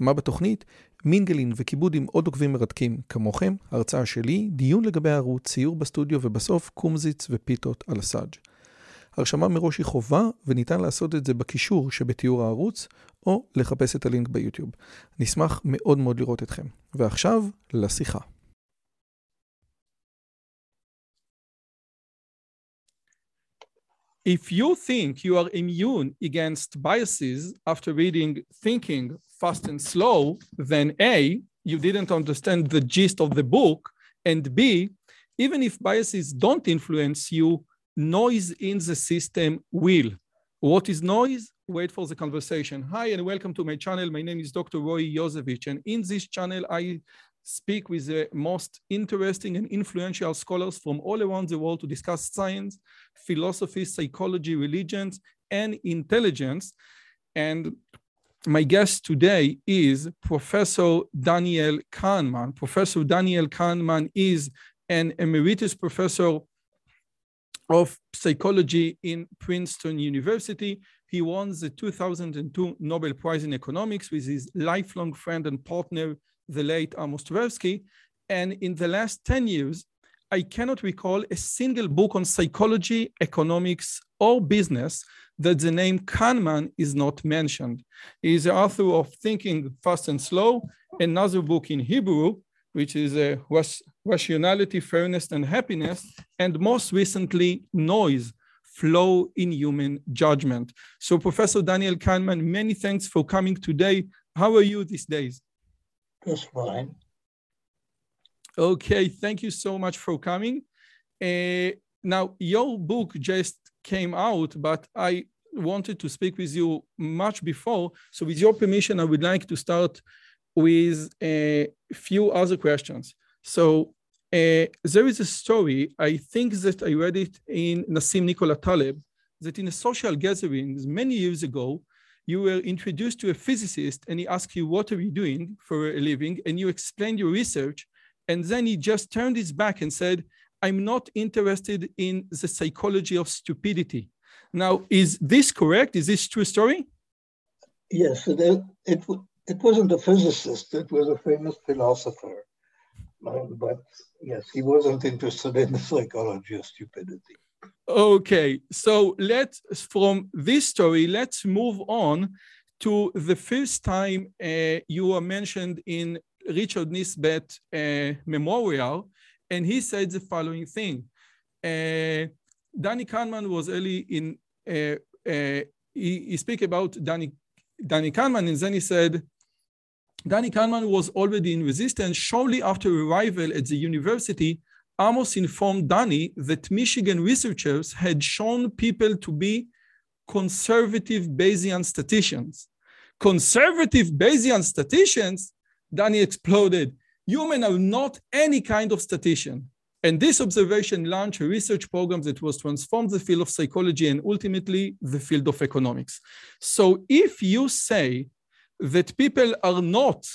מה בתוכנית? מינגלין וכיבוד עם עוד עוקבים מרתקים כמוכם, הרצאה שלי, דיון לגבי הערוץ, ציור בסטודיו ובסוף קומזיץ ופיתות על הסאג'. הרשמה מראש היא חובה וניתן לעשות את זה בקישור שבתיאור הערוץ או לחפש את הלינק ביוטיוב. נשמח מאוד מאוד לראות אתכם. ועכשיו, לשיחה. If you think you are immune against biases after reading Thinking Fast and Slow, then A, you didn't understand the gist of the book, and B, even if biases don't influence you, noise in the system will. What is noise? Wait for the conversation. Hi, and welcome to my channel. My name is Dr. Roy Yosevich, and in this channel, I speak with the most interesting and influential scholars from all around the world to discuss science, philosophy, psychology, religions, and intelligence. And my guest today is Professor Daniel Kahneman. Professor Daniel Kahneman is an emeritus professor of psychology in Princeton University. He won the 2002 Nobel Prize in Economics with his lifelong friend and partner, the late Amos Tversky. And in the last 10 years, I cannot recall a single book on psychology, economics, or business that the name Kahneman is not mentioned. He is the author of Thinking Fast and Slow, another book in Hebrew, which is uh, Rationality, Fairness, and Happiness, and most recently, Noise, Flaw in Human Judgment. So Professor Daniel Kahneman, many thanks for coming today. How are you these days? Just fine. Okay, thank you so much for coming. Uh, now, your book just came out, but I wanted to speak with you much before. So, with your permission, I would like to start with a few other questions. So, uh, there is a story, I think that I read it in Nassim Nicola Taleb, that in a social gatherings many years ago, you were introduced to a physicist and he asked you, What are you doing for a living? And you explained your research. And then he just turned his back and said, I'm not interested in the psychology of stupidity. Now, is this correct? Is this true story? Yes, it, it, it wasn't a physicist, it was a famous philosopher. Um, but yes, he wasn't interested in the psychology of stupidity. Okay, so let's, from this story, let's move on to the first time uh, you were mentioned in Richard Nisbett uh, Memorial, and he said the following thing. Uh, Danny Kahneman was early in, uh, uh, he, he speak about Danny, Danny Kahneman, and then he said, Danny Kahneman was already in resistance. Shortly after arrival at the university, Amos informed Danny that Michigan researchers had shown people to be conservative Bayesian statisticians. Conservative Bayesian statisticians, Danny exploded. Humans are not any kind of statistician. And this observation launched a research program that was transformed the field of psychology and ultimately the field of economics. So if you say that people are not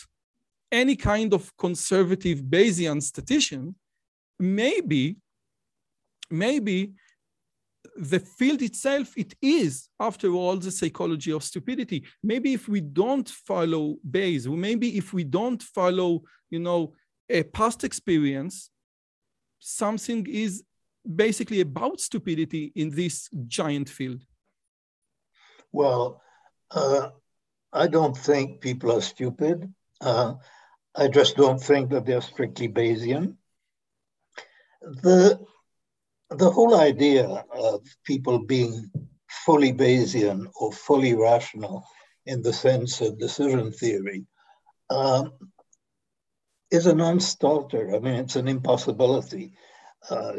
any kind of conservative Bayesian statistician, maybe, maybe the field itself, it is, after all, the psychology of stupidity. Maybe if we don't follow Bayes, maybe if we don't follow, you know, a past experience, something is basically about stupidity in this giant field. Well, uh, I don't think people are stupid. Uh, I just don't think that they're strictly Bayesian. The, the whole idea of people being fully Bayesian or fully rational in the sense of decision theory um, is a non-starter. I mean, it's an impossibility. Uh,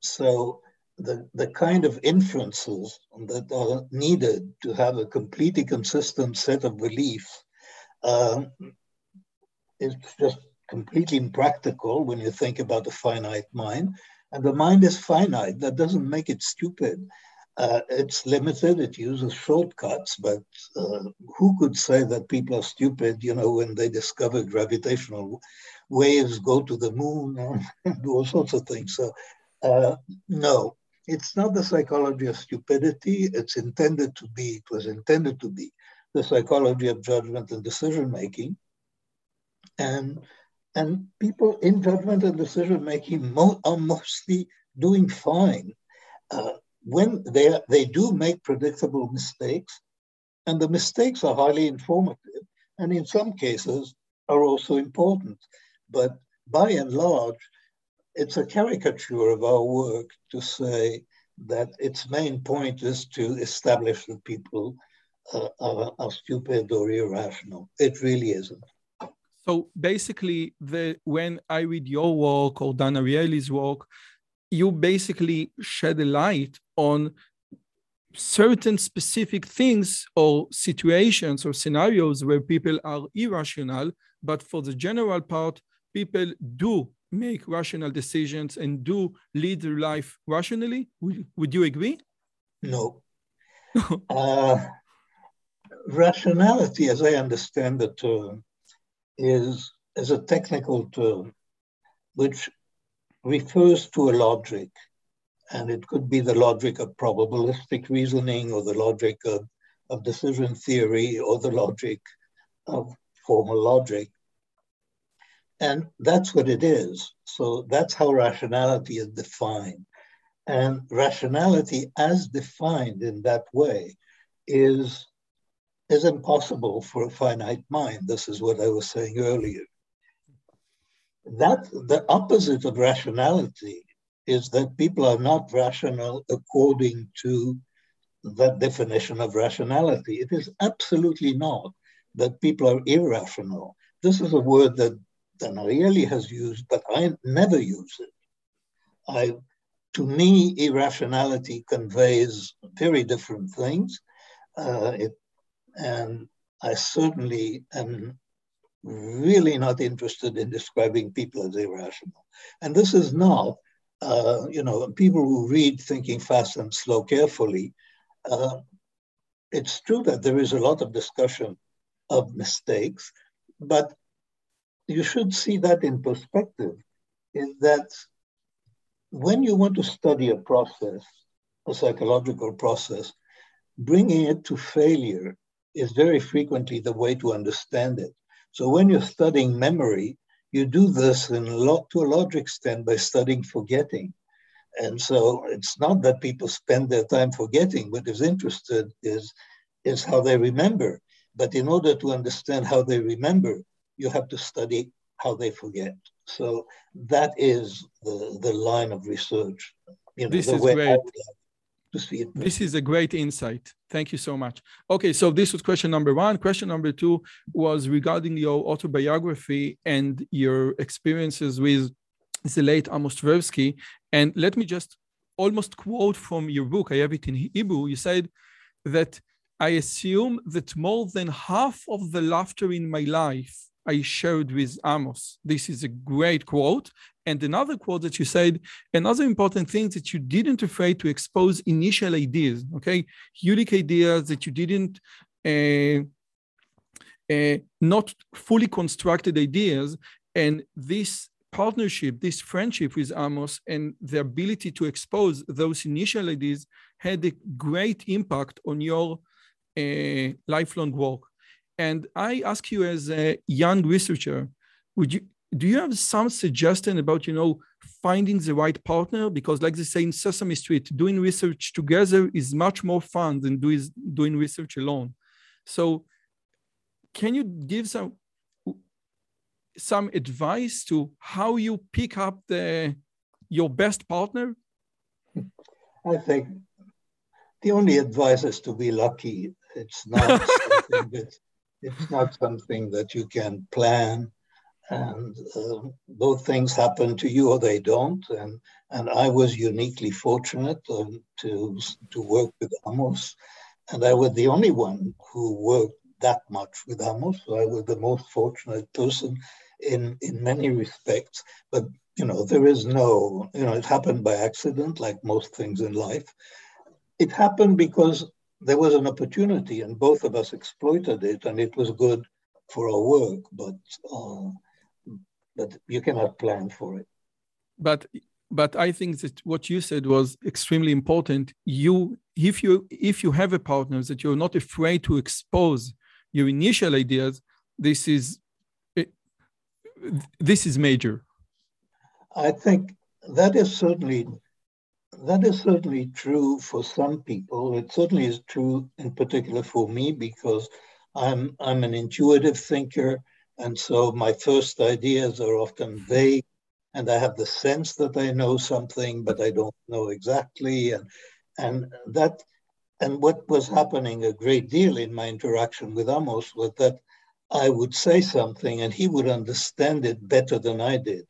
so the, the kind of inferences that are needed to have a completely consistent set of beliefs um, is just completely impractical when you think about a finite mind. And the mind is finite. That doesn't make it stupid. Uh, it's limited. It uses shortcuts. But uh, who could say that people are stupid? You know, when they discover gravitational waves, go to the moon, and do all sorts of things. So, uh, no, it's not the psychology of stupidity. It's intended to be. It was intended to be the psychology of judgment and decision making. And and people in judgment and decision making mo- are mostly doing fine. Uh, when they, they do make predictable mistakes, and the mistakes are highly informative, and in some cases are also important. But by and large, it's a caricature of our work to say that its main point is to establish that people uh, are, are stupid or irrational. It really isn't. So basically, the when I read your work or Dan Ariely's work, you basically shed a light on certain specific things or situations or scenarios where people are irrational, but for the general part, people do make rational decisions and do lead their life rationally. Would, would you agree? No. uh, rationality, as I understand the term, is, is a technical term which refers to a logic. And it could be the logic of probabilistic reasoning or the logic of, of decision theory or the logic of formal logic. And that's what it is. So that's how rationality is defined. And rationality, as defined in that way, is is impossible for a finite mind. This is what I was saying earlier. That the opposite of rationality is that people are not rational according to that definition of rationality. It is absolutely not that people are irrational. This is a word that Dan Ariely has used, but I never use it. I, to me, irrationality conveys very different things. Uh, it and I certainly am really not interested in describing people as irrational. And this is not, uh, you know, people who read Thinking Fast and Slow carefully, uh, it's true that there is a lot of discussion of mistakes, but you should see that in perspective, is that when you want to study a process, a psychological process, bringing it to failure is very frequently the way to understand it. So when you're studying memory, you do this in a lot, to a large extent by studying forgetting. And so it's not that people spend their time forgetting. What is interested is, is how they remember. But in order to understand how they remember, you have to study how they forget. So that is the, the line of research. You know, this is great to see it. This is a great insight. Thank you so much. Okay, so this was question number one. Question number two was regarding your autobiography and your experiences with the late Amos Tversky. And let me just almost quote from your book. I have it in Hebrew. You said that I assume that more than half of the laughter in my life I shared with Amos. This is a great quote. And another quote that you said, another important thing that you didn't afraid to expose initial ideas, okay? Unique ideas that you didn't, uh, uh, not fully constructed ideas. And this partnership, this friendship with Amos and the ability to expose those initial ideas had a great impact on your uh, lifelong work. And I ask you as a young researcher, would you do you have some suggestion about you know finding the right partner? Because like they say in sesame street doing research together is much more fun than do is doing research alone. So can you give some some advice to how you pick up the your best partner? I think the only advice is to be lucky. It's not something that it's not something that you can plan and uh, both things happen to you or they don't. And and I was uniquely fortunate um, to to work with Amos, and I was the only one who worked that much with Amos. So I was the most fortunate person in in many respects. But you know, there is no, you know, it happened by accident, like most things in life. It happened because there was an opportunity and both of us exploited it and it was good for our work, but uh, but you cannot plan for it. But but I think that what you said was extremely important. You if you if you have a partner that you're not afraid to expose your initial ideas, this is this is major. I think that is certainly that is certainly true for some people. It certainly is true in particular for me because I'm I'm an intuitive thinker, and so my first ideas are often mm-hmm. vague, and I have the sense that I know something, but I don't know exactly, and and that and what was happening a great deal in my interaction with Amos was that I would say something and he would understand it better than I did.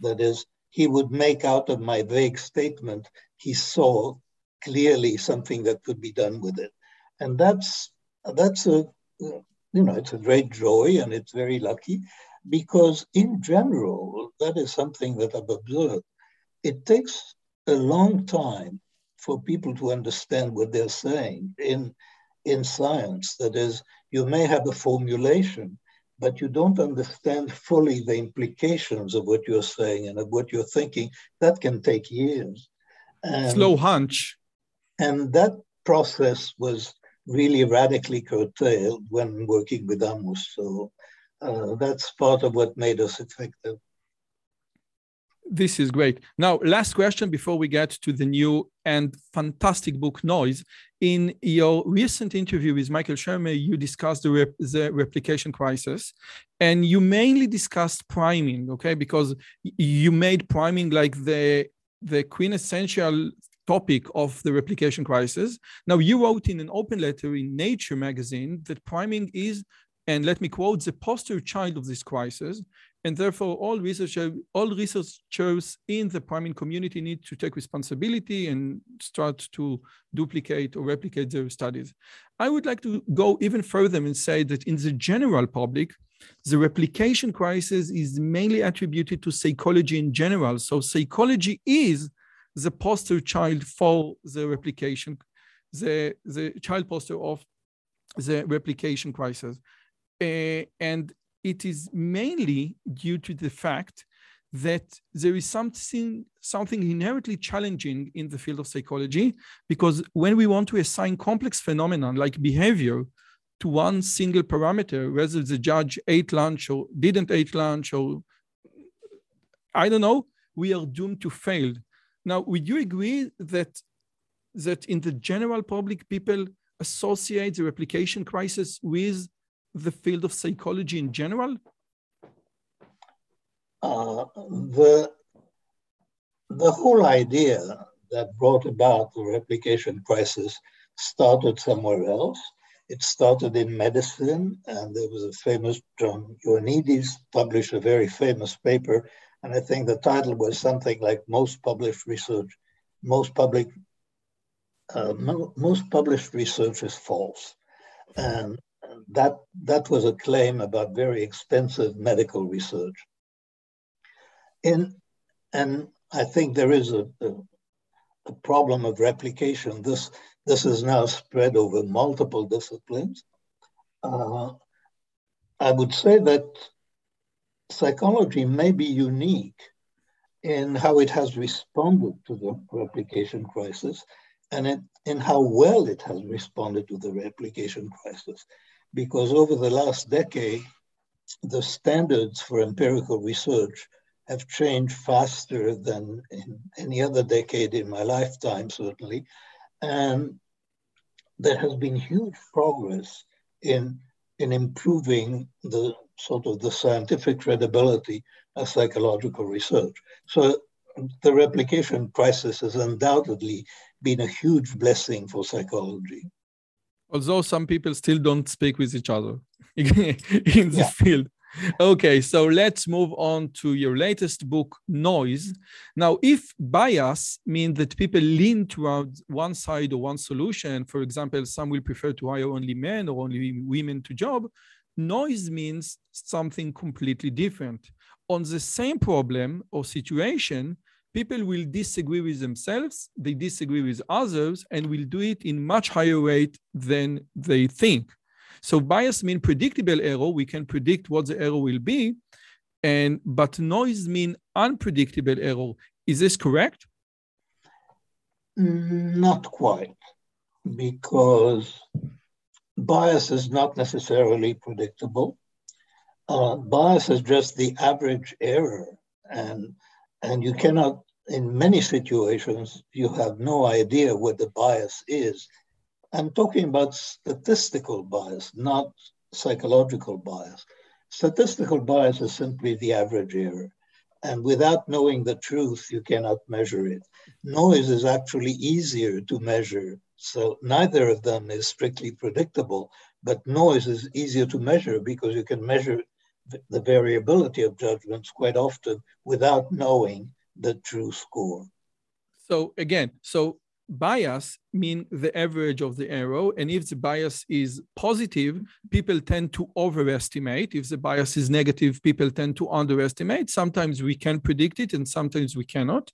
That is, he would make out of my vague statement, he saw clearly something that could be done with it. And that's that's a you know it's a great joy and it's very lucky because in general that is something that I've observed. It takes a long time for people to understand what they're saying in in science. That is, you may have a formulation, but you don't understand fully the implications of what you're saying and of what you're thinking. That can take years. And, Slow hunch. And that process was really radically curtailed when working with Amos. So uh, that's part of what made us effective. This is great. Now, last question before we get to the new and fantastic book Noise. In your recent interview with Michael Shermer, you discussed the, rep- the replication crisis and you mainly discussed priming, okay? Because you made priming like the, the quintessential topic of the replication crisis. Now, you wrote in an open letter in Nature magazine that priming is, and let me quote, the poster child of this crisis and therefore, all researchers, all researchers in the priming community need to take responsibility and start to duplicate or replicate their studies. I would like to go even further and say that in the general public, the replication crisis is mainly attributed to psychology in general. So psychology is the poster child for the replication, the, the child poster of the replication crisis. Uh, and it is mainly due to the fact that there is something something inherently challenging in the field of psychology because when we want to assign complex phenomenon like behavior to one single parameter whether the judge ate lunch or didn't eat lunch or i don't know we are doomed to fail. Now would you agree that that in the general public people associate the replication crisis with the field of psychology in general? Uh, the, the whole idea that brought about the replication crisis started somewhere else. It started in medicine, and there was a famous John Ioannidis published a very famous paper, and I think the title was something like "Most published research, most public, uh, most published research is false," and that, that was a claim about very expensive medical research. In, and I think there is a, a, a problem of replication. This, this is now spread over multiple disciplines. Uh, I would say that psychology may be unique in how it has responded to the replication crisis and in, in how well it has responded to the replication crisis because over the last decade, the standards for empirical research have changed faster than in any other decade in my lifetime, certainly. And there has been huge progress in, in improving the sort of the scientific credibility of psychological research. So the replication crisis has undoubtedly been a huge blessing for psychology although some people still don't speak with each other in the yeah. field. Okay, so let's move on to your latest book, Noise. Now, if bias means that people lean toward one side or one solution, for example, some will prefer to hire only men or only women to job, noise means something completely different. on the same problem or situation, people will disagree with themselves, they disagree with others, and will do it in much higher rate than they think. So bias mean predictable error. We can predict what the error will be, and but noise mean unpredictable error. Is this correct? Not quite, because bias is not necessarily predictable. Uh, bias is just the average error, and and you cannot. In many situations, you have no idea what the bias is. I'm talking about statistical bias, not psychological bias. Statistical bias is simply the average error. And without knowing the truth, you cannot measure it. Noise is actually easier to measure. So neither of them is strictly predictable, but noise is easier to measure because you can measure the variability of judgments quite often without knowing the true score. So again, so bias mean the average of the error and if the bias is positive people tend to overestimate. If the bias is negative people tend to underestimate. Sometimes we can predict it and sometimes we cannot.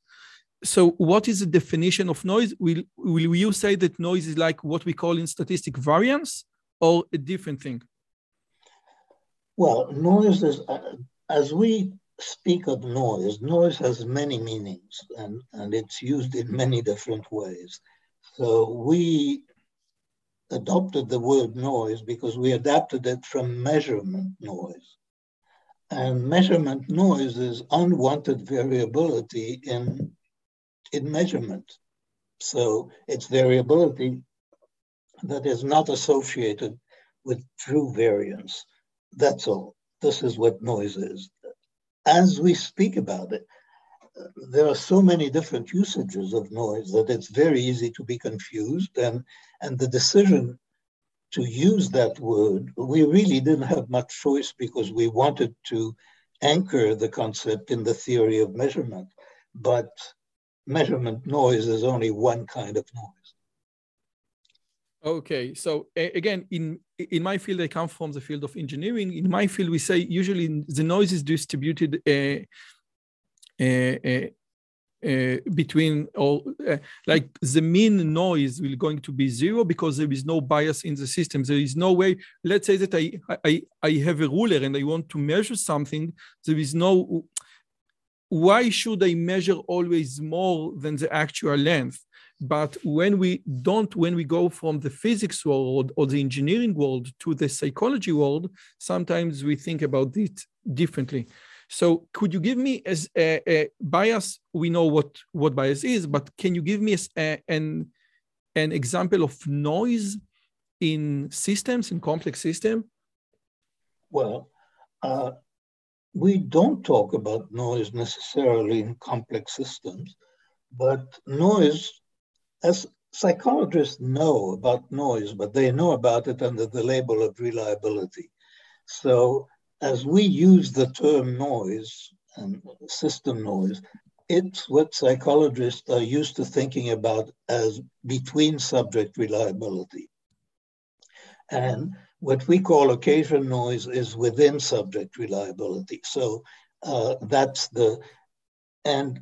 So what is the definition of noise? Will will you say that noise is like what we call in statistic variance or a different thing? Well noise is uh, as we speak of noise, noise has many meanings and, and it's used in many different ways. So we adopted the word noise because we adapted it from measurement noise. And measurement noise is unwanted variability in, in measurement. So it's variability that is not associated with true variance. That's all. This is what noise is as we speak about it, there are so many different usages of noise that it's very easy to be confused. And, and the decision to use that word, we really didn't have much choice because we wanted to anchor the concept in the theory of measurement. But measurement noise is only one kind of noise. Okay, so again, in in my field, I come from the field of engineering. In my field, we say usually the noise is distributed uh, uh, uh, uh between all, uh, like the mean noise will going to be zero because there is no bias in the system. There is no way. Let's say that I I I have a ruler and I want to measure something. There is no. Why should I measure always more than the actual length? But when we don't, when we go from the physics world or the engineering world to the psychology world, sometimes we think about it differently. So could you give me as a, a bias? We know what, what bias is, but can you give me a, an, an example of noise in systems, in complex system? Well, uh, we don't talk about noise necessarily in complex systems, but noise as psychologists know about noise, but they know about it under the label of reliability. So as we use the term noise and system noise, it's what psychologists are used to thinking about as between subject reliability. And what we call occasion noise is within subject reliability. So uh, that's the, and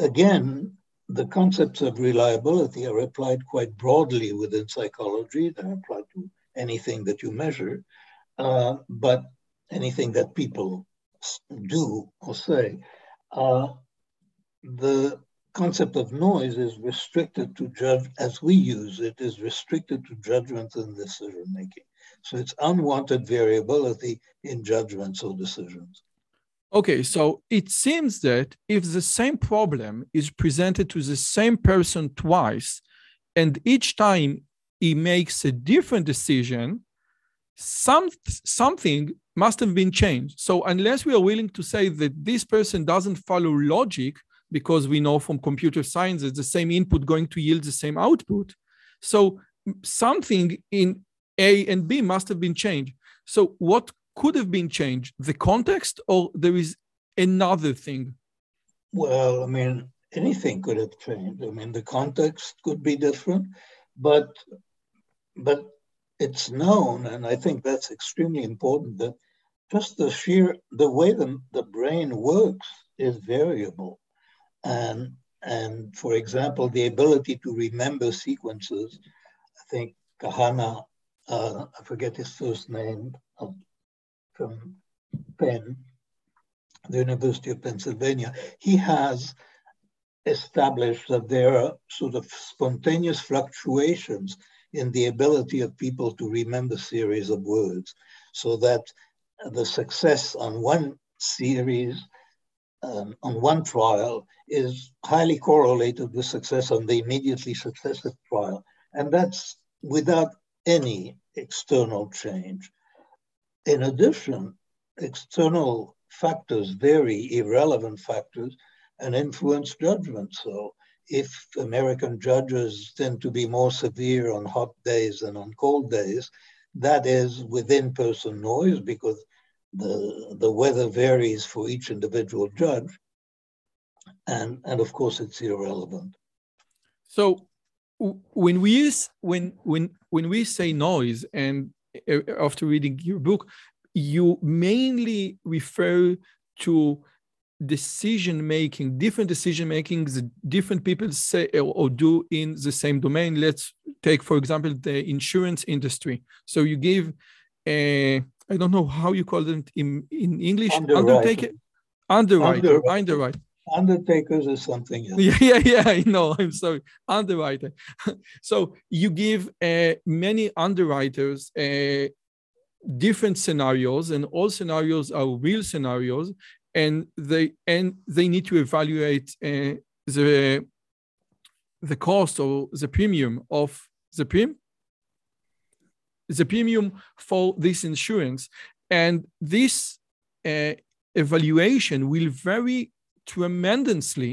again, the concepts of reliability are applied quite broadly within psychology. They're applied to anything that you measure, uh, but anything that people do or say. Uh, the concept of noise is restricted to judge, as we use it, is restricted to judgment and decision making. So it's unwanted variability in judgments or decisions. Okay, so it seems that if the same problem is presented to the same person twice, and each time he makes a different decision, some, something must have been changed. So unless we are willing to say that this person doesn't follow logic, because we know from computer science that the same input going to yield the same output. So something in A and B must have been changed. So what could have been changed? The context, or there is another thing? Well, I mean, anything could have changed. I mean, the context could be different, but but it's known, and I think that's extremely important that just the sheer the way the, the brain works is variable and and for example the ability to remember sequences i think kahana uh, i forget his first name from penn the university of pennsylvania he has established that there are sort of spontaneous fluctuations in the ability of people to remember series of words so that the success on one series, um, on one trial, is highly correlated with success on the immediately successive trial. And that's without any external change. In addition, external factors vary, irrelevant factors, and influence judgment. So if American judges tend to be more severe on hot days than on cold days, that is within person noise because the, the weather varies for each individual judge. And, and of course, it's irrelevant. So when we use, when, when, when we say noise, and after reading your book, you mainly refer to decision making, different decision making, different people say or do in the same domain. Let's take, for example, the insurance industry. So you give a, I don't know how you call it in, in English, undertaker, underwriter, underwriter. Undertakers or something else. Yeah, yeah, yeah. I know. I'm sorry. Underwriter. so you give uh, many underwriters uh, different scenarios, and all scenarios are real scenarios, and they and they need to evaluate uh, the the cost or the premium of the premium the premium for this insurance and this uh, evaluation will vary tremendously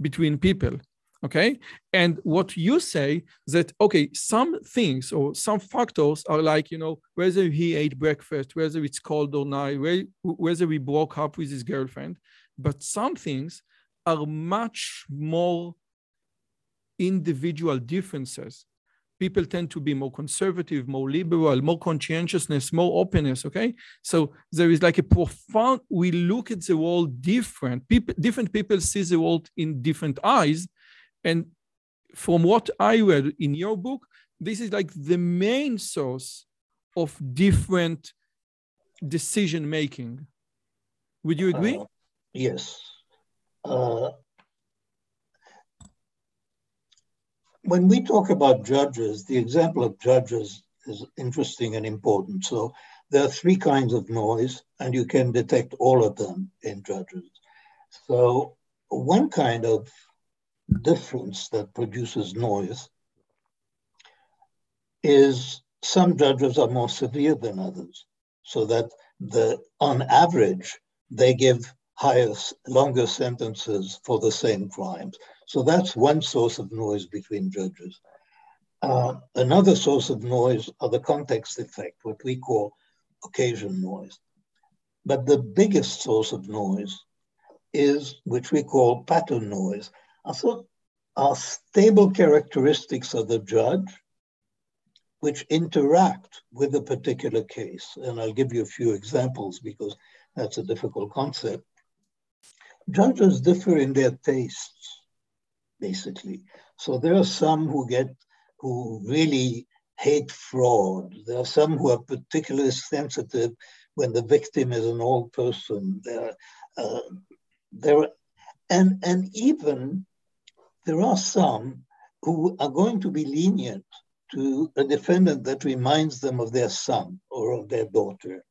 between people okay? And what you say that okay some things or some factors are like you know whether he ate breakfast whether it's cold or not whether we broke up with his girlfriend but some things are much more individual differences people tend to be more conservative more liberal more conscientiousness more openness okay so there is like a profound we look at the world different people different people see the world in different eyes and from what I read in your book, this is like the main source of different decision making. Would you agree? Uh, yes. Uh, when we talk about judges, the example of judges is interesting and important. So there are three kinds of noise, and you can detect all of them in judges. So one kind of difference that produces noise is some judges are more severe than others, so that the on average they give higher, longer sentences for the same crimes. So that's one source of noise between judges. Uh, another source of noise are the context effect, what we call occasion noise. But the biggest source of noise is, which we call pattern noise, also are stable characteristics of the judge which interact with a particular case. And I'll give you a few examples because that's a difficult concept. Judges differ in their tastes, basically. So there are some who get, who really hate fraud. There are some who are particularly sensitive when the victim is an old person. There, uh, there, and and even there are some who are going to be lenient to a defendant that reminds them of their son or of their daughter.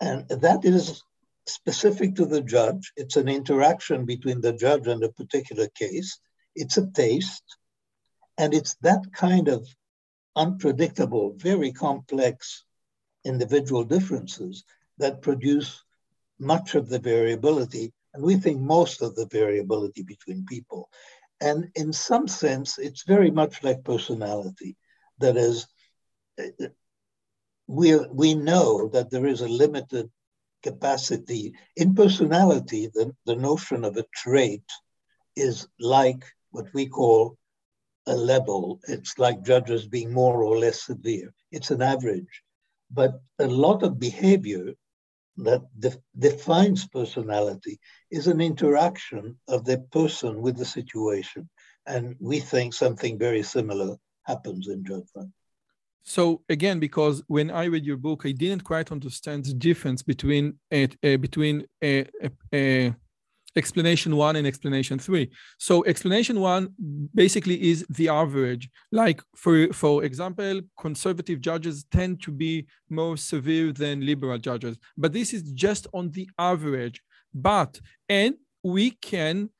And that is specific to the judge. It's an interaction between the judge and a particular case. It's a taste. And it's that kind of unpredictable, very complex individual differences that produce much of the variability, and we think most of the variability between people. And in some sense, it's very much like personality. That is, we, we know that there is a limited capacity. In personality, the, the notion of a trait is like what we call a level. It's like judges being more or less severe. It's an average. But a lot of behavior that de- defines personality is an interaction of the person with the situation. And we think something very similar happens in judgment. So again, because when I read your book, I didn't quite understand the difference between uh, uh, between uh, explanation one and explanation three. So explanation one basically is the average. Like for for example, conservative judges tend to be more severe than liberal judges, but this is just on the average. But and we can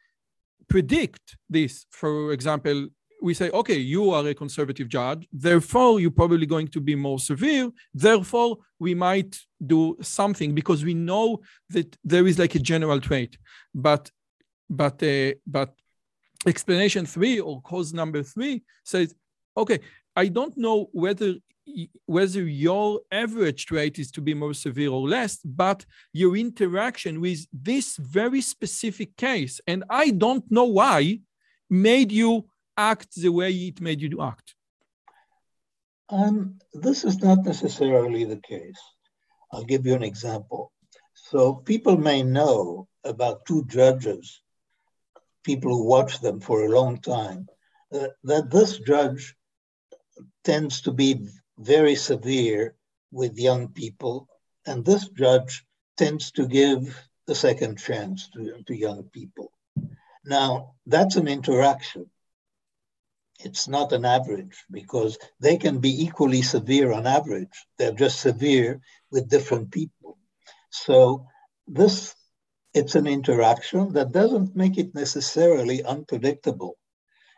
predict this. For example, we say, okay, you are a conservative judge, therefore you're probably going to be more severe. Therefore, we might do something because we know that there is like a general trait. But but uh, but explanation three or cause number three says, okay, I don't know whether whether your average trait is to be more severe or less, but your interaction with this very specific case, and I don't know why, made you act the way it made you act? Um, this is not necessarily the case. I'll give you an example. So people may know about two judges, people who watch them for a long time, uh, that this judge tends to be very severe with young people, and this judge tends to give a second chance to, to young people. Now, that's an interaction it's not an average because they can be equally severe on average. They're just severe with different people. So this it's an interaction that doesn't make it necessarily unpredictable.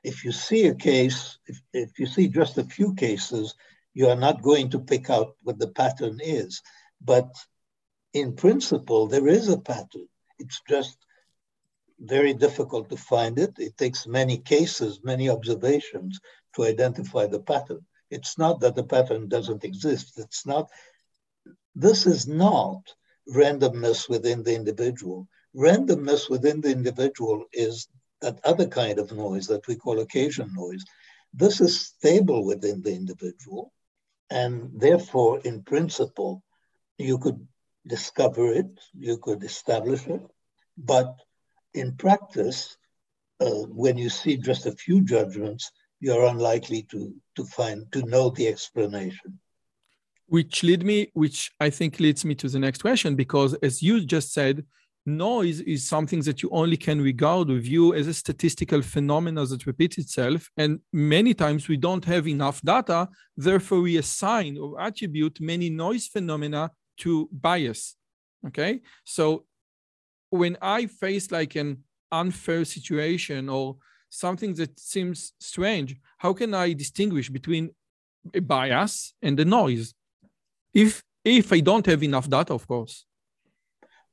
If you see a case, if, if you see just a few cases, you are not going to pick out what the pattern is. But in principle, there is a pattern. It's just very difficult to find it. It takes many cases, many observations to identify the pattern. It's not that the pattern doesn't exist. It's not, this is not randomness within the individual. Randomness within the individual is that other kind of noise that we call occasion noise. This is stable within the individual, and therefore, in principle, you could discover it, you could establish it, but in practice, uh, when you see just a few judgments, you're unlikely to, to find, to know the explanation. Which lead me, which I think leads me to the next question, because as you just said, noise is something that you only can regard or view as a statistical phenomenon that repeats itself. And many times we don't have enough data, therefore we assign or attribute many noise phenomena to bias. Okay. So when I face like an unfair situation or something that seems strange, how can I distinguish between a bias and the noise? If if I don't have enough data, of course.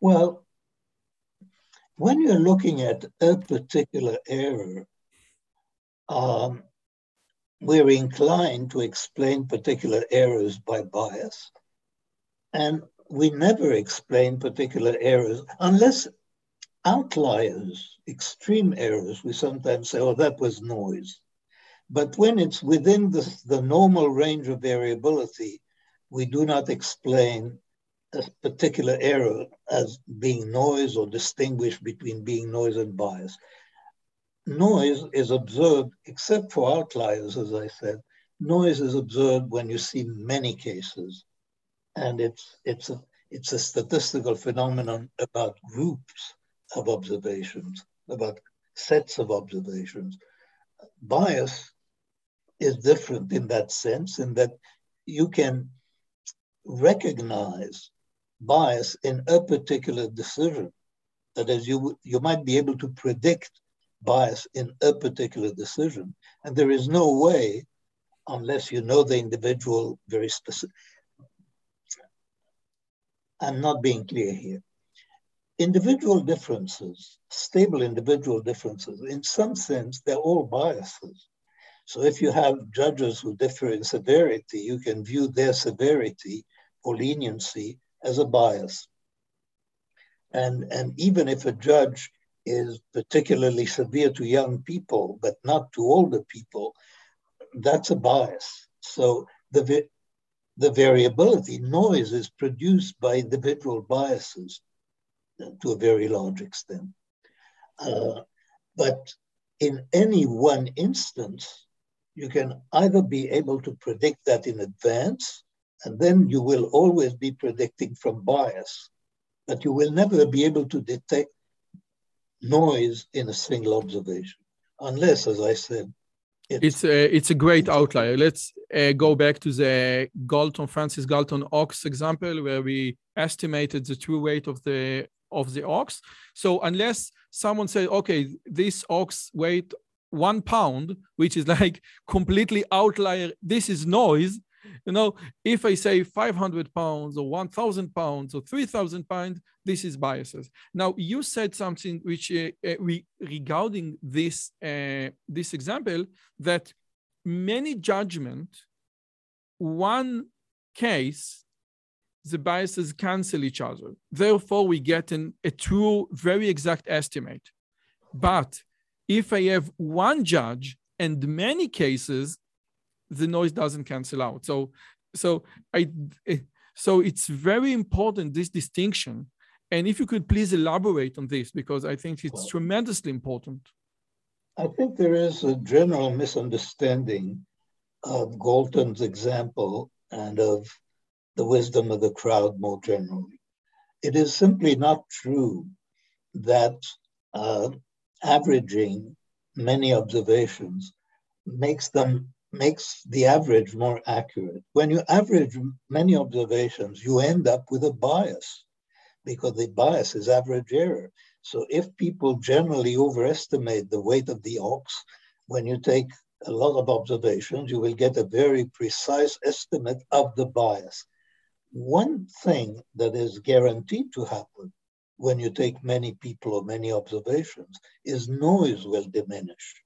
Well, when you're looking at a particular error, um, we're inclined to explain particular errors by bias. And we never explain particular errors unless outliers, extreme errors, we sometimes say, oh, that was noise. But when it's within the, the normal range of variability, we do not explain a particular error as being noise or distinguish between being noise and bias. Noise is observed, except for outliers, as I said, noise is observed when you see many cases and it's it's a it's a statistical phenomenon about groups of observations, about sets of observations. Bias is different in that sense, in that you can recognize bias in a particular decision. That is, you you might be able to predict bias in a particular decision, and there is no way, unless you know the individual very specific, I'm not being clear here. Individual differences, stable individual differences, in some sense, they're all biases. So if you have judges who differ in severity, you can view their severity or leniency as a bias. And, and even if a judge is particularly severe to young people, but not to older people, that's a bias. So the the variability. Noise is produced by individual biases to a very large extent. Uh, but in any one instance, you can either be able to predict that in advance, and then you will always be predicting from bias, but you will never be able to detect noise in a single observation, unless, as I said, it's, it's a it's a great outlier. Let's uh, go back to the Galton Francis Galton ox example, where we estimated the true weight of the of the ox. So unless someone says, okay, this ox weight one pound, which is like completely outlier, this is noise. You know, if I say 500 pounds or 1,000 pounds or 3,000 pounds, this is biases. Now, you said something which uh, uh, regarding this, uh, this example that many judgment, one case, the biases cancel each other. Therefore, we get an, a true, very exact estimate. But if I have one judge and many cases, the noise doesn't cancel out. So, so I, so it's very important this distinction. And if you could please elaborate on this, because I think it's well, tremendously important. I think there is a general misunderstanding of Galton's example and of the wisdom of the crowd more generally. It is simply not true that uh, averaging many observations makes them makes the average more accurate. When you average many observations, you end up with a bias because the bias is average error. So if people generally overestimate the weight of the ox, when you take a lot of observations, you will get a very precise estimate of the bias. One thing that is guaranteed to happen when you take many people or many observations is noise will diminish.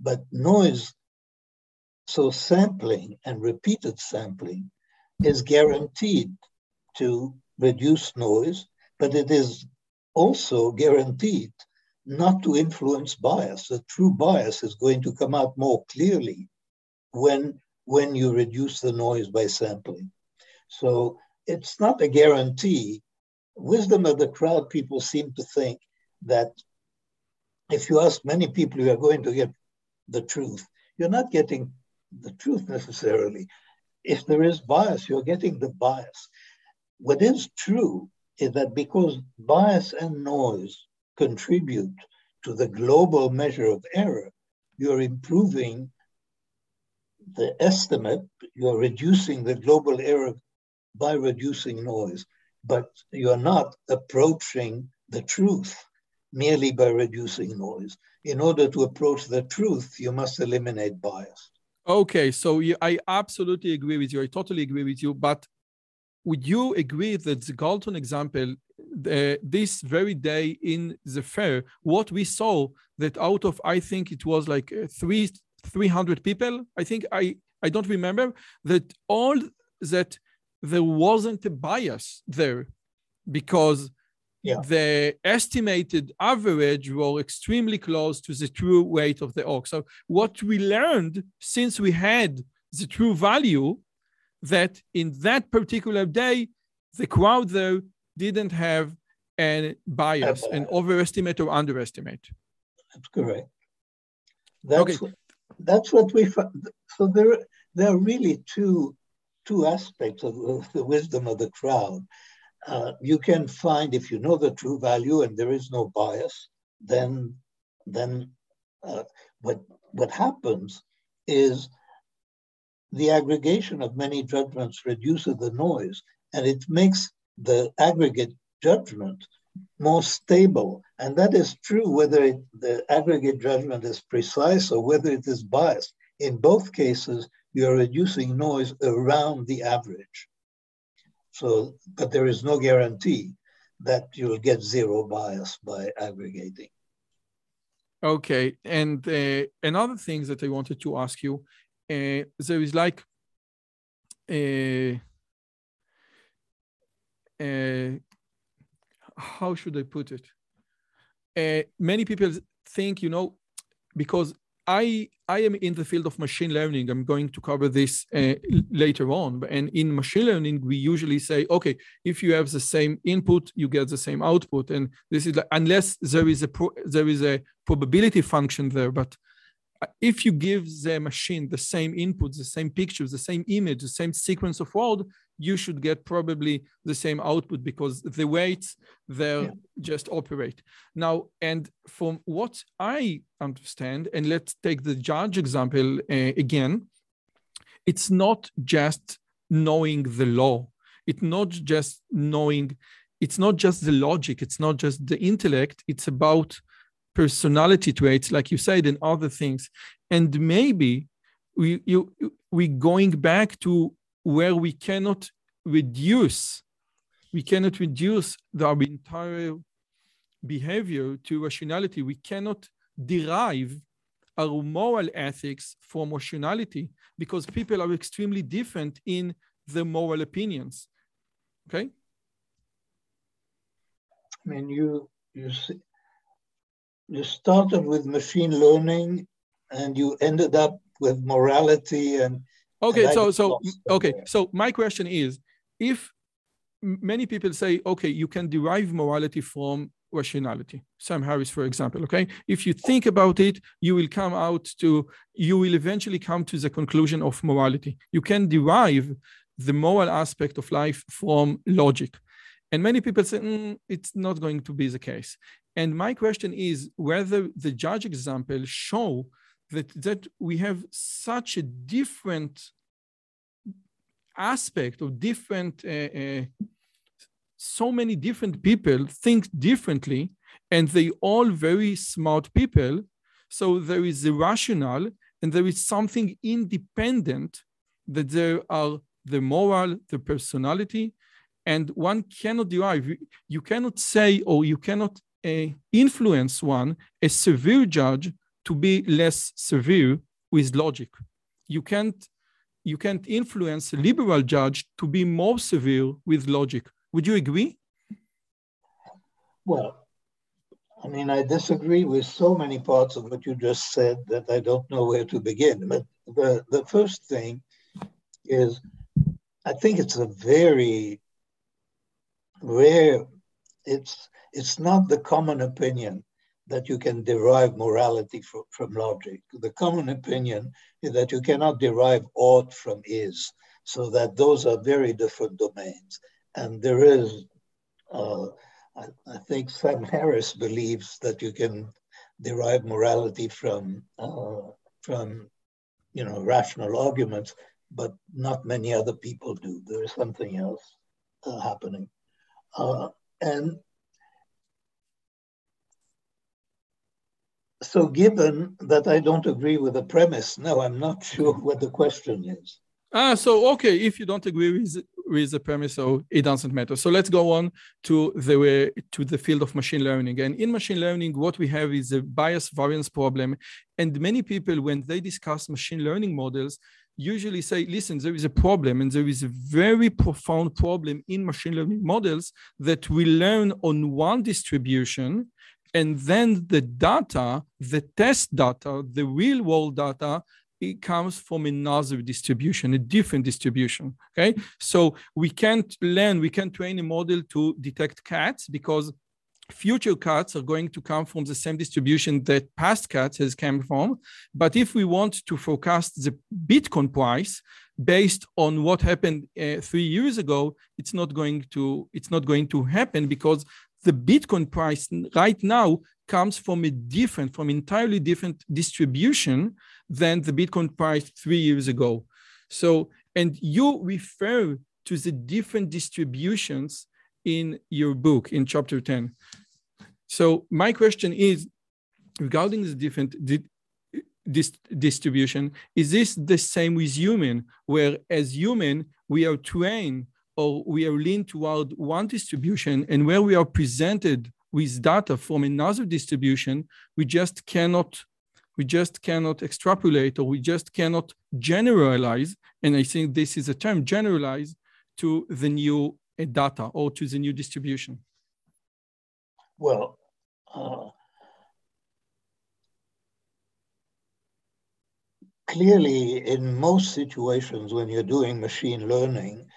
But noise, so sampling and repeated sampling is guaranteed to reduce noise, but it is also guaranteed not to influence bias. The true bias is going to come out more clearly when, when you reduce the noise by sampling. So it's not a guarantee wisdom of the crowd people seem to think that if you ask many people, you are going to get the truth. You're not getting the truth necessarily. If there is bias, you're getting the bias. What is true is that because bias and noise contribute to the global measure of error, you're improving the estimate, you're reducing the global error by reducing noise but you're not approaching the truth merely by reducing noise. In order to approach the truth, you must eliminate bias. Okay, so you, I absolutely agree with you. I totally agree with you. But would you agree that the Galton example, this very day in the fair, what we saw that out of I think it was like uh, three three hundred people. I think I I don't remember that all that there wasn't a bias there because yeah. the estimated average were extremely close to the true weight of the ox. So what we learned since we had the true value that in that particular day, the crowd there didn't have a bias, an overestimate or underestimate. That's correct. That's, okay. what, that's what we found. So there, there are really two two aspects of, the wisdom of the crowd. Uh, you can find if you know the true value and there is no bias, then then uh, what what happens is the aggregation of many judgments reduces the noise and it makes the aggregate judgment more stable. And that is true whether it, the aggregate judgment is precise or whether it is biased. In both cases, you're reducing noise around the average. So, but there is no guarantee that you'll get zero bias by aggregating. Okay, and uh, another thing that I wanted to ask you, uh, there is like, uh, uh how should I put it? Uh, many people think, you know, because I I am in the field of machine learning. I'm going to cover this uh, later on. And in machine learning, we usually say, okay, if you have the same input, you get the same output. And this is like, unless there is a pro- there is a probability function there, but if you give the machine the same input, the same pictures, the same image, the same sequence of word, you should get probably the same output because the weights there yeah. just operate. Now, and from what I understand, and let's take the judge example uh, again, it's not just knowing the law. It's not just knowing, it's not just the logic, it's not just the intellect, it's about personality traits, like you said, and other things. And maybe we you we going back to where we cannot reduce, we cannot reduce the, our entire behavior to rationality. We cannot derive our moral ethics from rationality because people are extremely different in their moral opinions. Okay? I mean, you you you started with machine learning, and you ended up with morality and Okay, so so okay, so my question is, if many people say, okay, you can derive morality from rationality. Sam Harris, for example, okay? If you think about it, you will come out to, you will eventually come to the conclusion of morality. You can derive the moral aspect of life from logic. And many people say, mm, it's not going to be the case. And my question is whether the judge example show that, that we have such a different aspect of different, uh, uh, so many different people think differently, and they all very smart people. So there is the rational, and there is something independent that there are the moral, the personality, and one cannot derive. You cannot say or you cannot uh, influence one, a severe judge, to be less severe with logic. You can't you can't influence a liberal judge to be more severe with logic. Would you agree? Well, I mean, I disagree with so many parts of what you just said that I don't know where to begin. But the, the first thing is I think it's a very rare, it's, it's not the common opinion that you can derive morality from, from logic. The common opinion is that you cannot derive ought from is, so that those are very different domains. And there is, uh, I, I, think Sam Harris believes that you can derive morality from, uh, from you know, rational arguments, but not many other people do. There is something else uh, happening. Uh, and so given that I don't agree with the premise, no, I'm not sure what the question is. Ah, so okay, if you don't agree with with the premise, so it doesn't matter. So let's go on to the to the field of machine learning. And in machine learning, what we have is a bias variance problem. And many people, when they discuss machine learning models, usually say, listen, there is a problem, and there is a very profound problem in machine learning models that we learn on one distribution and then the data, the test data, the real world data, it comes from another distribution, a different distribution. Okay. So we can't learn, we can't train a model to detect cats because future cats are going to come from the same distribution that past cats has come from. But if we want to forecast the Bitcoin price based on what happened uh, three years ago, it's not going to it's not going to happen because the Bitcoin price right now comes from a different, from entirely different distribution than the Bitcoin price three years ago. So, and you refer to the different distributions in your book in chapter 10. So my question is regarding the different di- distribution, is this the same with human, where as human, we are trained or we are leaned toward one distribution and where we are presented with data from another distribution, we just cannot we just cannot extrapolate or we just cannot generalize. And I think this is a term generalize to the new uh, data or to the new distribution. Well, uh, clearly, in most situations when you're doing machine learning,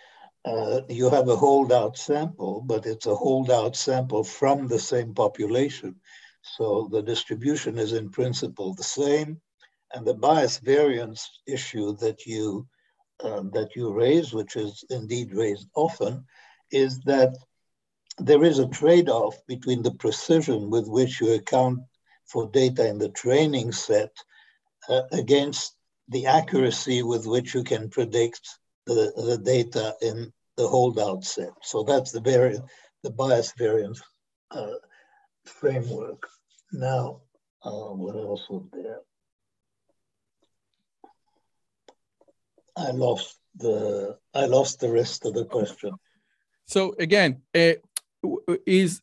uh, you have a holdout sample, but it's a holdout sample from the same population. So the distribution is in principle the same. And the bias variance issue that you uh, that you raise, which is indeed raised often, is that there is a trade-off between the precision with which you account for data in the training set uh, against the accuracy with which you can predict the, the data in the holdout set. So that's the variant, the bias variance uh, framework. Now, uh, what else was there? I lost the I lost the rest of the question. So again, uh, is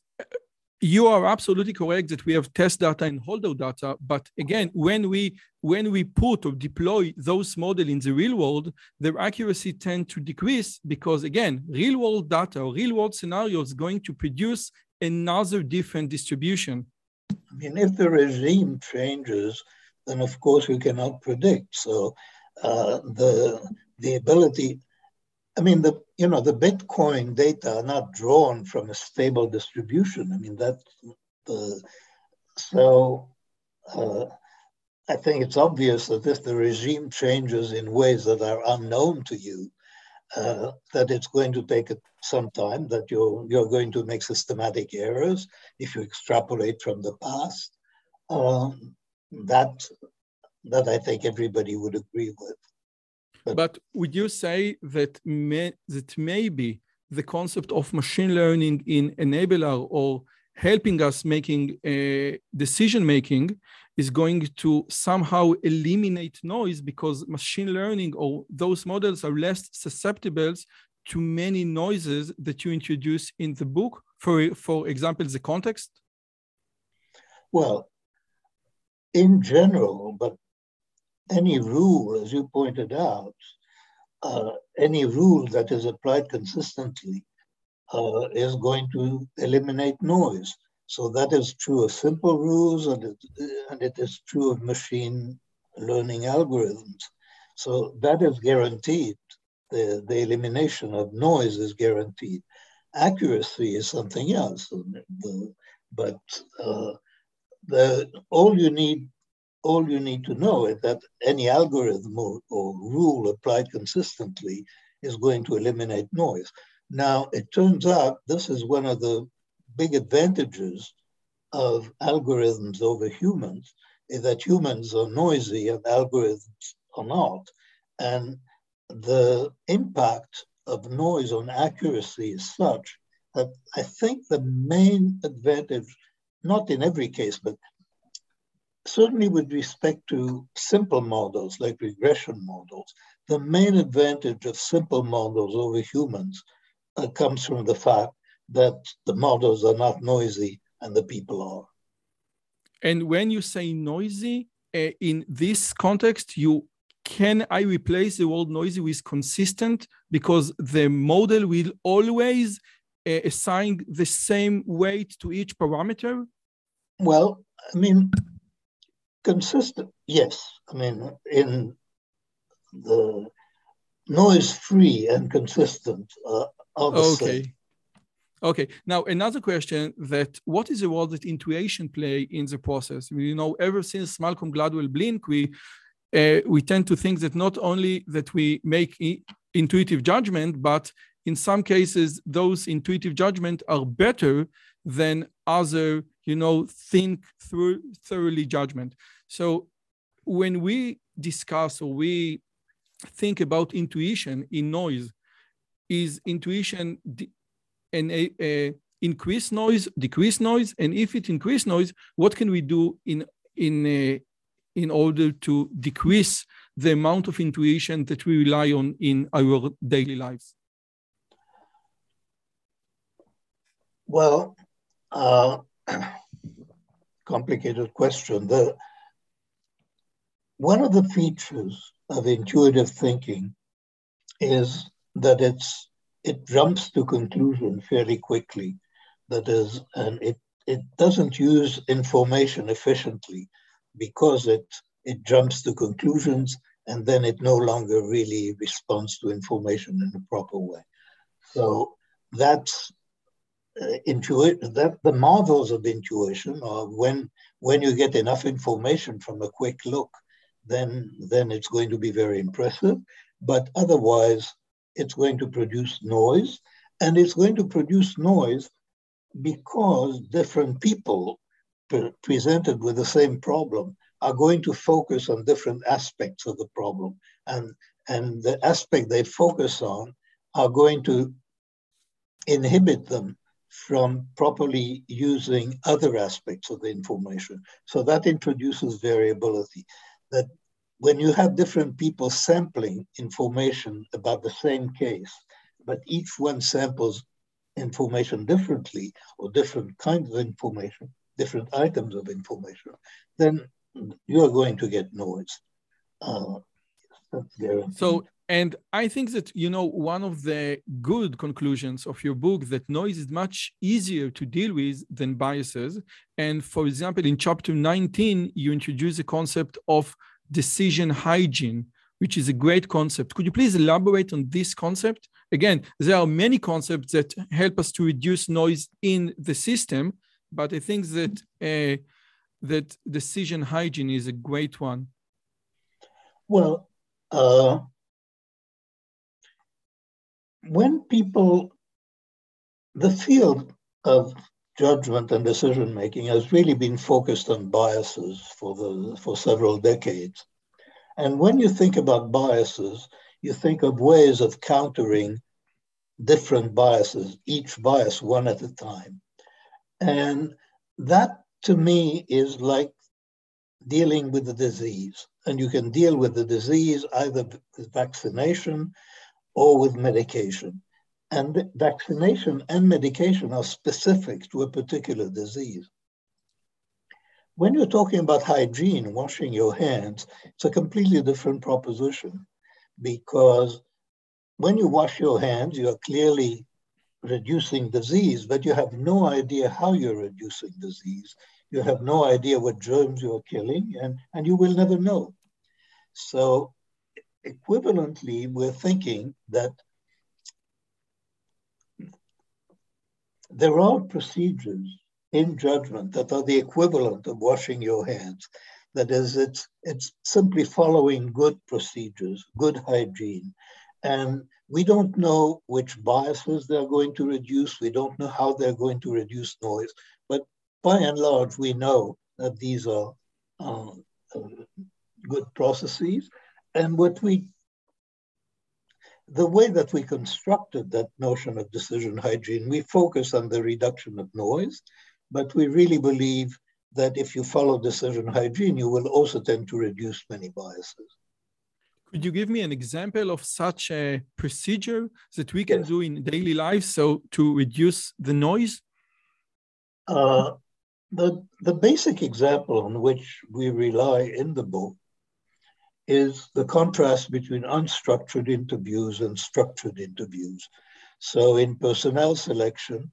you are absolutely correct that we have test data and holdout data but again when we when we put or deploy those model in the real world their accuracy tend to decrease because again real world data or real world scenarios going to produce another different distribution. I mean if the regime changes then of course we cannot predict. So uh, the the ability I mean, the you know the Bitcoin data are not drawn from a stable distribution. I mean that the so uh, I think it's obvious that if the regime changes in ways that are unknown to you, uh, that it's going to take some time. That you're you're going to make systematic errors if you extrapolate from the past. Um, that that I think everybody would agree with. But would you say that may, that maybe the concept of machine learning in enabler or helping us making a decision making is going to somehow eliminate noise because machine learning or those models are less susceptible to many noises that you introduce in the book? For for example the context? Well in general but any rule, as you pointed out, uh, any rule that is applied consistently uh, is going to eliminate noise. So that is true of simple rules and it, and it is true of machine learning algorithms. So that is guaranteed. The, the elimination of noise is guaranteed. Accuracy is something else. The, but uh, the, all you need all you need to know is that any algorithm or, or, rule applied consistently is going to eliminate noise. Now, it turns out this is one of the big advantages of algorithms over humans, is that humans are noisy and algorithms are not. And the impact of noise on accuracy is such that I think the main advantage, not in every case, but certainly with respect to simple models like regression models, the main advantage of simple models over humans uh, comes from the fact that the models are not noisy and the people are. And when you say noisy, uh, in this context, you can I replace the word noisy with consistent because the model will always uh, assign the same weight to each parameter? Well, I mean, consistent, yes. I mean, in the noise free and consistent uh, okay. Okay. Now another question: that what is the role that intuition play in the process? You know, ever since Malcolm Gladwell Blink, we uh, we tend to think that not only that we make intuitive judgment, but in some cases those intuitive judgment are better than other you know, think through thoroughly judgment. So when we discuss or we think about intuition in noise, is intuition an a, a increase noise, decrease noise, and if it increase noise, what can we do in in a, in order to decrease the amount of intuition that we rely on in our daily lives? Well, uh, complicated question. The, one of the features of intuitive thinking is that it's it jumps to conclusion fairly quickly. That is, and it it doesn't use information efficiently because it it jumps to conclusions and then it no longer really responds to information in a proper way. So that's uh, intuition. That the marvels of intuition are when when you get enough information from a quick look, then then it's going to be very impressive. But otherwise, it's going to produce noise, and it's going to produce noise because different people pre- presented with the same problem are going to focus on different aspects of the problem. And, and the aspect they focus on are going to inhibit them from properly using other aspects of the information. So that introduces variability. That when you have different people sampling information about the same case, but each one samples information differently or different kinds of information, different items of information, then you're going to get noise. Uh, so, and I think that, you know, one of the good conclusions of your book that noise is much easier to deal with than biases. And for example, in chapter 19, you introduce the concept of decision hygiene, which is a great concept. Could you please elaborate on this concept? Again, there are many concepts that help us to reduce noise in the system, but I think that uh, that decision hygiene is a great one. Well, uh, when people, the field of judgment and decision making has really been focused on biases for the for several decades. And when you think about biases, you think of ways of countering different biases, each bias one at a time. And that to me is like dealing with the disease. And you can deal with the disease either with vaccination or with medication. And vaccination and medication are specific to a particular disease. When you're talking about hygiene, washing your hands, it's a completely different proposition because when you wash your hands, you're clearly reducing disease, but you have no idea how you're reducing disease. You have no idea what germs you're killing, and, and you will never know. So, equivalently, we're thinking that there are procedures in judgment that are the equivalent of washing your hands. That is, it's, it's simply following good procedures, good hygiene. And we don't know which biases they're going to reduce. We don't know how they're going to reduce noise. But by and large, we know that these are uh, uh, good processes. And what we, the way that we constructed that notion of decision hygiene, we focus on the reduction of noise, but we really believe that if you follow decision hygiene, you will also tend to reduce many biases. Could you give me an example of such a procedure that we can yes. do in daily life so to reduce the noise? Uh, the, the basic example on which we rely in the book is the contrast between unstructured interviews and structured interviews. So in personnel selection,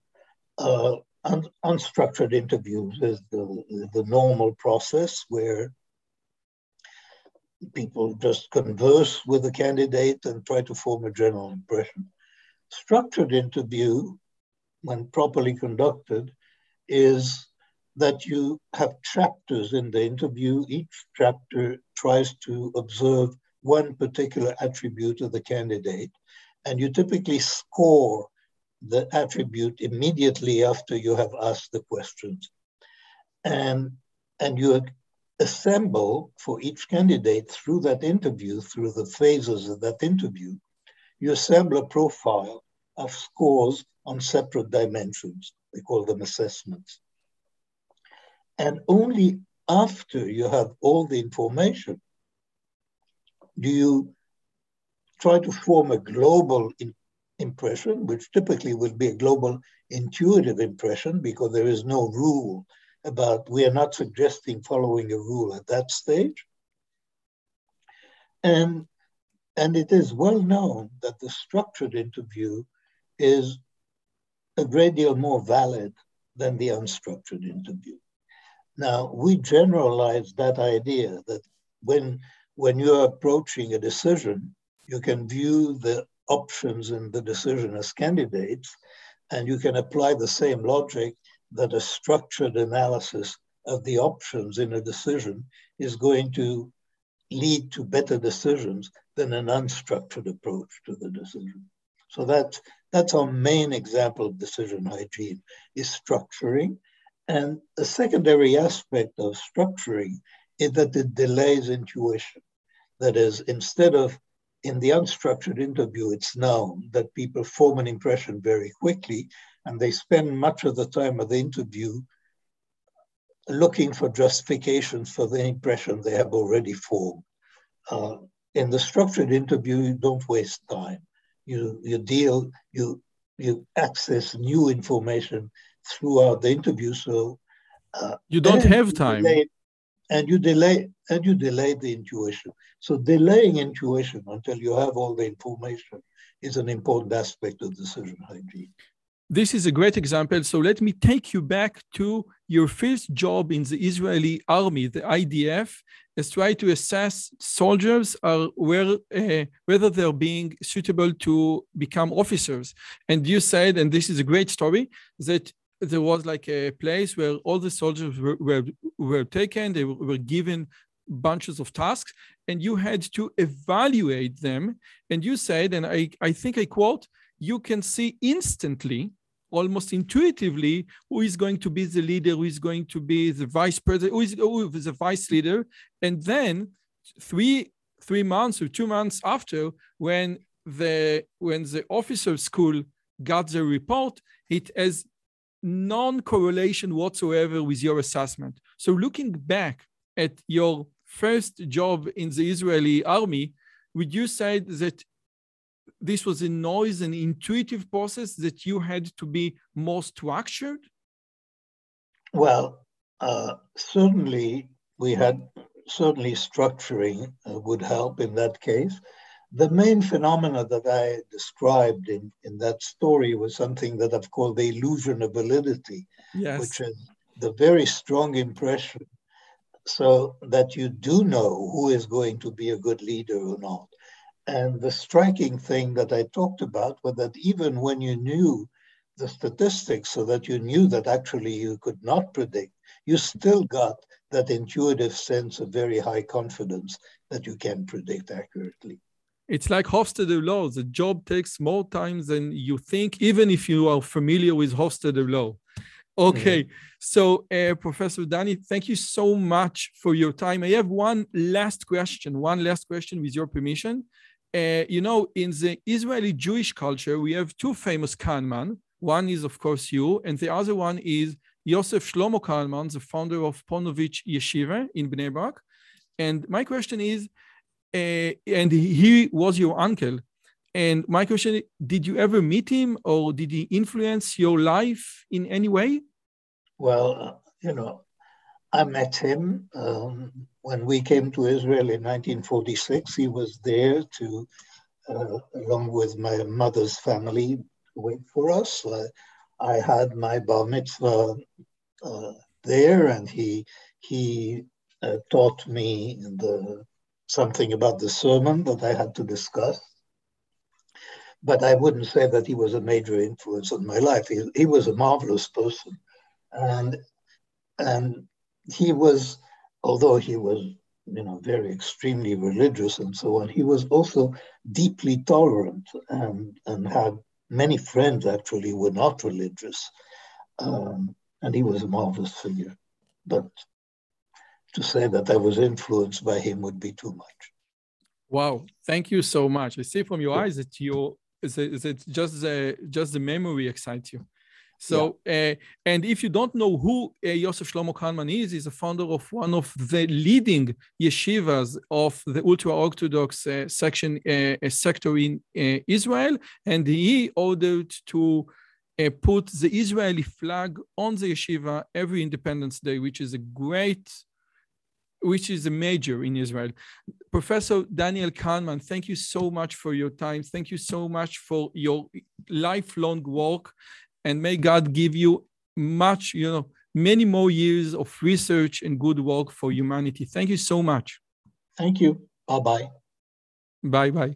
uh, un- unstructured interviews is the, the normal process where people just converse with the candidate and try to form a general impression. Structured interview, when properly conducted, is that you have chapters in the interview. Each chapter tries to observe one particular attribute of the candidate, and you typically score the attribute immediately after you have asked the questions. And, and you assemble for each candidate through that interview, through the phases of that interview, you assemble a profile of scores on separate dimensions. We call them assessments. And only after you have all the information do you try to form a global in impression, which typically will be a global intuitive impression because there is no rule about we are not suggesting following a rule at that stage. And, and it is well known that the structured interview is a great deal more valid than the unstructured interview. Now, we generalize that idea that when, when you're approaching a decision, you can view the options in the decision as candidates, and you can apply the same logic that a structured analysis of the options in a decision is going to lead to better decisions than an unstructured approach to the decision. So that's, that's our main example of decision hygiene, is structuring. And a secondary aspect of structuring is that it delays intuition. That is, instead of in the unstructured interview, it's known that people form an impression very quickly and they spend much of the time of the interview looking for justifications for the impression they have already formed. Uh, in the structured interview, you don't waste time. You, you deal, you, you access new information throughout the interview. So uh, you don't have time. Delay, and you delay and you delay the intuition. So delaying intuition until you have all the information is an important aspect of decision hygiene. This is a great example. So let me take you back to your first job in the Israeli army, the IDF, is try to assess soldiers are where, uh, whether they're being suitable to become officers. And you said, and this is a great story, that there was like a place where all the soldiers were, were, were taken, they were given bunches of tasks, and you had to evaluate them. And you said, and I, I think I quote, you can see instantly, almost intuitively, who is going to be the leader, who is going to be the vice president, who is, who is the vice leader. And then three three months or two months after, when the when the officer school got the report, it has non-correlation whatsoever with your assessment. So looking back at your first job in the Israeli army, would you say that this was a noise and intuitive process that you had to be more structured? Well, uh, certainly we had certainly structuring uh, would help in that case. The main phenomena that I described in, in that story was something that I've called the illusion of validity, yes. which is the very strong impression so that you do know who is going to be a good leader or not. And the striking thing that I talked about was that even when you knew the statistics so that you knew that actually you could not predict, you still got that intuitive sense of very high confidence that you can predict accurately. It's like Hofstadter law. The job takes more time than you think, even if you are familiar with Hofstadter law. Okay, mm-hmm. so uh, Professor Danny, thank you so much for your time. I have one last question, one last question with your permission. Uh, you know, in the Israeli Jewish culture, we have two famous Kahneman. One is, of course, you, and the other one is Yosef Shlomo Kahaneman, the founder of Ponevezh Yeshiva in Bnei Brak. And my question is, uh, and he was your uncle. And my question did you ever meet him or did he influence your life in any way? Well, uh, you know, I met him um, when we came to Israel in 1946. He was there to, uh, along with my mother's family, wait for us. Uh, I had my bar mitzvah uh, there, and he he uh, taught me the something about the sermon that I had to discuss. But I wouldn't say that he was a major influence on my life. He, he was a marvelous person. And, and he was, although he was, you know, very extremely religious and so on, he was also deeply tolerant and, and had many friends actually were not religious. Um, and he was a marvelous figure. But to say that I was influenced by him would be too much. Wow, thank you so much. I see from your eyes that you is it, is it just the just the memory excites you. So, yeah. uh, and if you don't know who uh, Yosef Shlomo Kahaneman is, he's a founder of one of the leading yeshivas of the ultra-Orthodox uh, section uh, sector in uh, Israel, and he ordered to uh, put the Israeli flag on the yeshiva every Independence Day, which is a great which is a major in Israel. Professor Daniel Kahneman, thank you so much for your time. Thank you so much for your lifelong work. And may God give you much, you know, many more years of research and good work for humanity. Thank you so much. Thank you. Bye bye. Bye bye.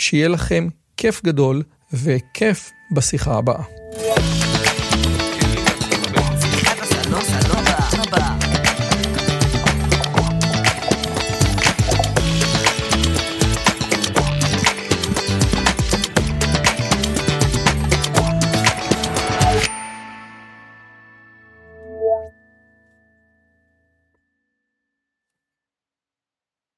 שיהיה לכם כיף גדול וכיף בשיחה הבאה.